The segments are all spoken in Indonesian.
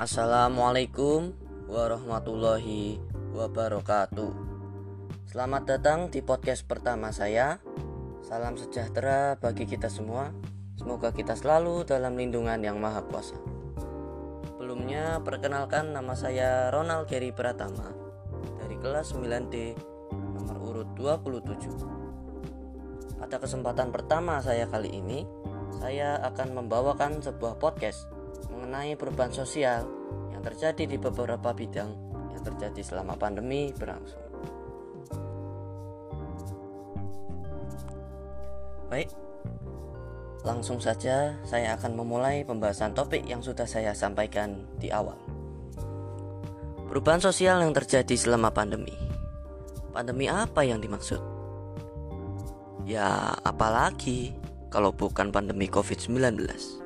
Assalamualaikum warahmatullahi wabarakatuh. Selamat datang di podcast pertama saya. Salam sejahtera bagi kita semua. Semoga kita selalu dalam lindungan yang Maha Kuasa. Sebelumnya, perkenalkan nama saya Ronald Gary Pratama dari kelas 9D nomor urut 27. Pada kesempatan pertama saya kali ini, saya akan membawakan sebuah podcast mengenai perubahan sosial yang terjadi di beberapa bidang yang terjadi selama pandemi berlangsung. Baik, langsung saja saya akan memulai pembahasan topik yang sudah saya sampaikan di awal. Perubahan sosial yang terjadi selama pandemi. Pandemi apa yang dimaksud? Ya, apalagi kalau bukan pandemi COVID-19.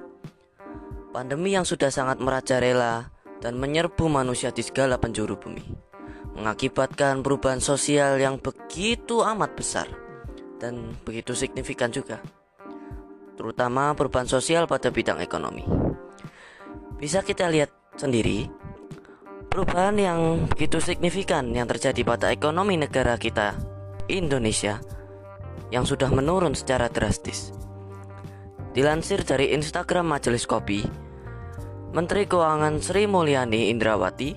Pandemi yang sudah sangat merajalela dan menyerbu manusia di segala penjuru bumi, mengakibatkan perubahan sosial yang begitu amat besar dan begitu signifikan juga, terutama perubahan sosial pada bidang ekonomi. Bisa kita lihat sendiri, perubahan yang begitu signifikan yang terjadi pada ekonomi negara kita, Indonesia, yang sudah menurun secara drastis. Dilansir dari Instagram Majelis Kopi, Menteri Keuangan Sri Mulyani Indrawati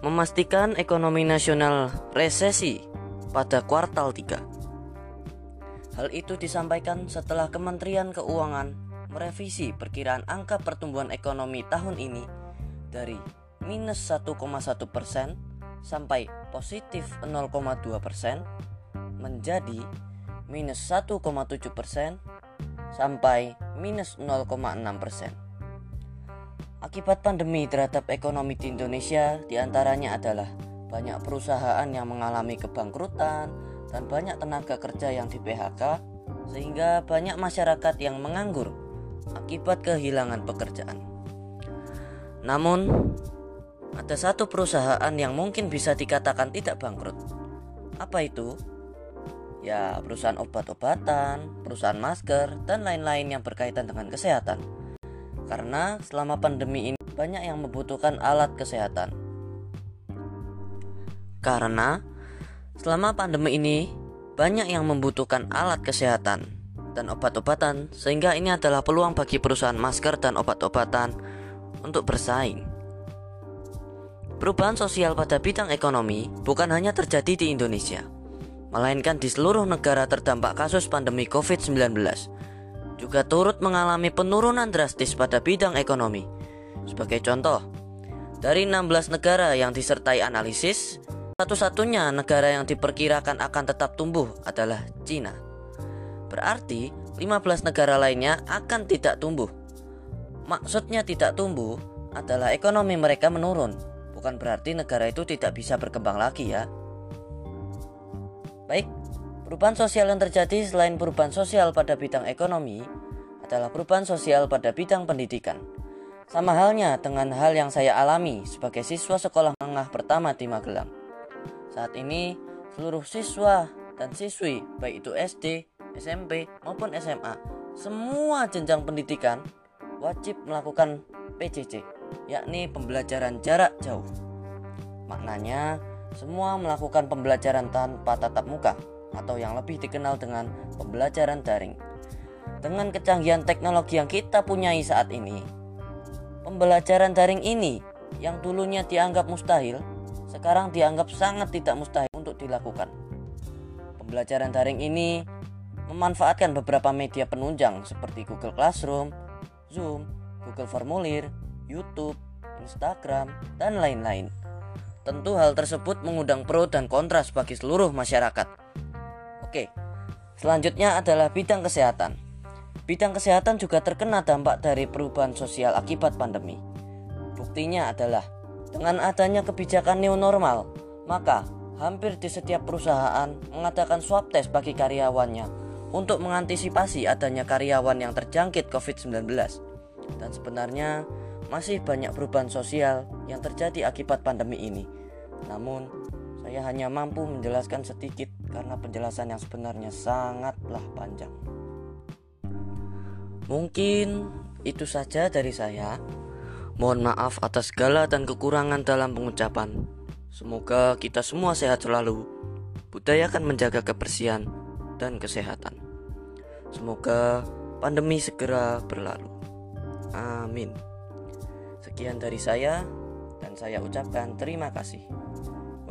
memastikan ekonomi nasional resesi pada kuartal 3. Hal itu disampaikan setelah Kementerian Keuangan merevisi perkiraan angka pertumbuhan ekonomi tahun ini dari minus 1,1 persen sampai positif 0,2 persen menjadi minus 1,7 persen sampai minus 0,6 persen. Akibat pandemi terhadap ekonomi di Indonesia di antaranya adalah banyak perusahaan yang mengalami kebangkrutan dan banyak tenaga kerja yang di PHK sehingga banyak masyarakat yang menganggur akibat kehilangan pekerjaan. Namun, ada satu perusahaan yang mungkin bisa dikatakan tidak bangkrut. Apa itu? Ya, perusahaan obat-obatan, perusahaan masker, dan lain-lain yang berkaitan dengan kesehatan karena selama pandemi ini banyak yang membutuhkan alat kesehatan. Karena selama pandemi ini banyak yang membutuhkan alat kesehatan dan obat-obatan sehingga ini adalah peluang bagi perusahaan masker dan obat-obatan untuk bersaing. Perubahan sosial pada bidang ekonomi bukan hanya terjadi di Indonesia, melainkan di seluruh negara terdampak kasus pandemi COVID-19 juga turut mengalami penurunan drastis pada bidang ekonomi. Sebagai contoh, dari 16 negara yang disertai analisis, satu-satunya negara yang diperkirakan akan tetap tumbuh adalah Cina. Berarti 15 negara lainnya akan tidak tumbuh. Maksudnya tidak tumbuh adalah ekonomi mereka menurun, bukan berarti negara itu tidak bisa berkembang lagi ya. Baik, Perubahan sosial yang terjadi selain perubahan sosial pada bidang ekonomi adalah perubahan sosial pada bidang pendidikan. Sama halnya dengan hal yang saya alami sebagai siswa sekolah menengah pertama di Magelang. Saat ini, seluruh siswa dan siswi, baik itu SD, SMP, maupun SMA, semua jenjang pendidikan wajib melakukan PJJ, yakni pembelajaran jarak jauh. Maknanya, semua melakukan pembelajaran tanpa tatap muka atau yang lebih dikenal dengan pembelajaran daring. Dengan kecanggihan teknologi yang kita punyai saat ini, pembelajaran daring ini yang dulunya dianggap mustahil, sekarang dianggap sangat tidak mustahil untuk dilakukan. Pembelajaran daring ini memanfaatkan beberapa media penunjang seperti Google Classroom, Zoom, Google Formulir, YouTube, Instagram, dan lain-lain. Tentu hal tersebut mengundang pro dan kontra bagi seluruh masyarakat. Oke, selanjutnya adalah bidang kesehatan. Bidang kesehatan juga terkena dampak dari perubahan sosial akibat pandemi. Buktinya adalah dengan adanya kebijakan new normal, maka hampir di setiap perusahaan mengadakan swab test bagi karyawannya untuk mengantisipasi adanya karyawan yang terjangkit COVID-19. Dan sebenarnya masih banyak perubahan sosial yang terjadi akibat pandemi ini. Namun, saya hanya mampu menjelaskan sedikit karena penjelasan yang sebenarnya sangatlah panjang. Mungkin itu saja dari saya. Mohon maaf atas segala dan kekurangan dalam pengucapan. Semoga kita semua sehat selalu. Budayakan menjaga kebersihan dan kesehatan. Semoga pandemi segera berlalu. Amin. Sekian dari saya dan saya ucapkan terima kasih.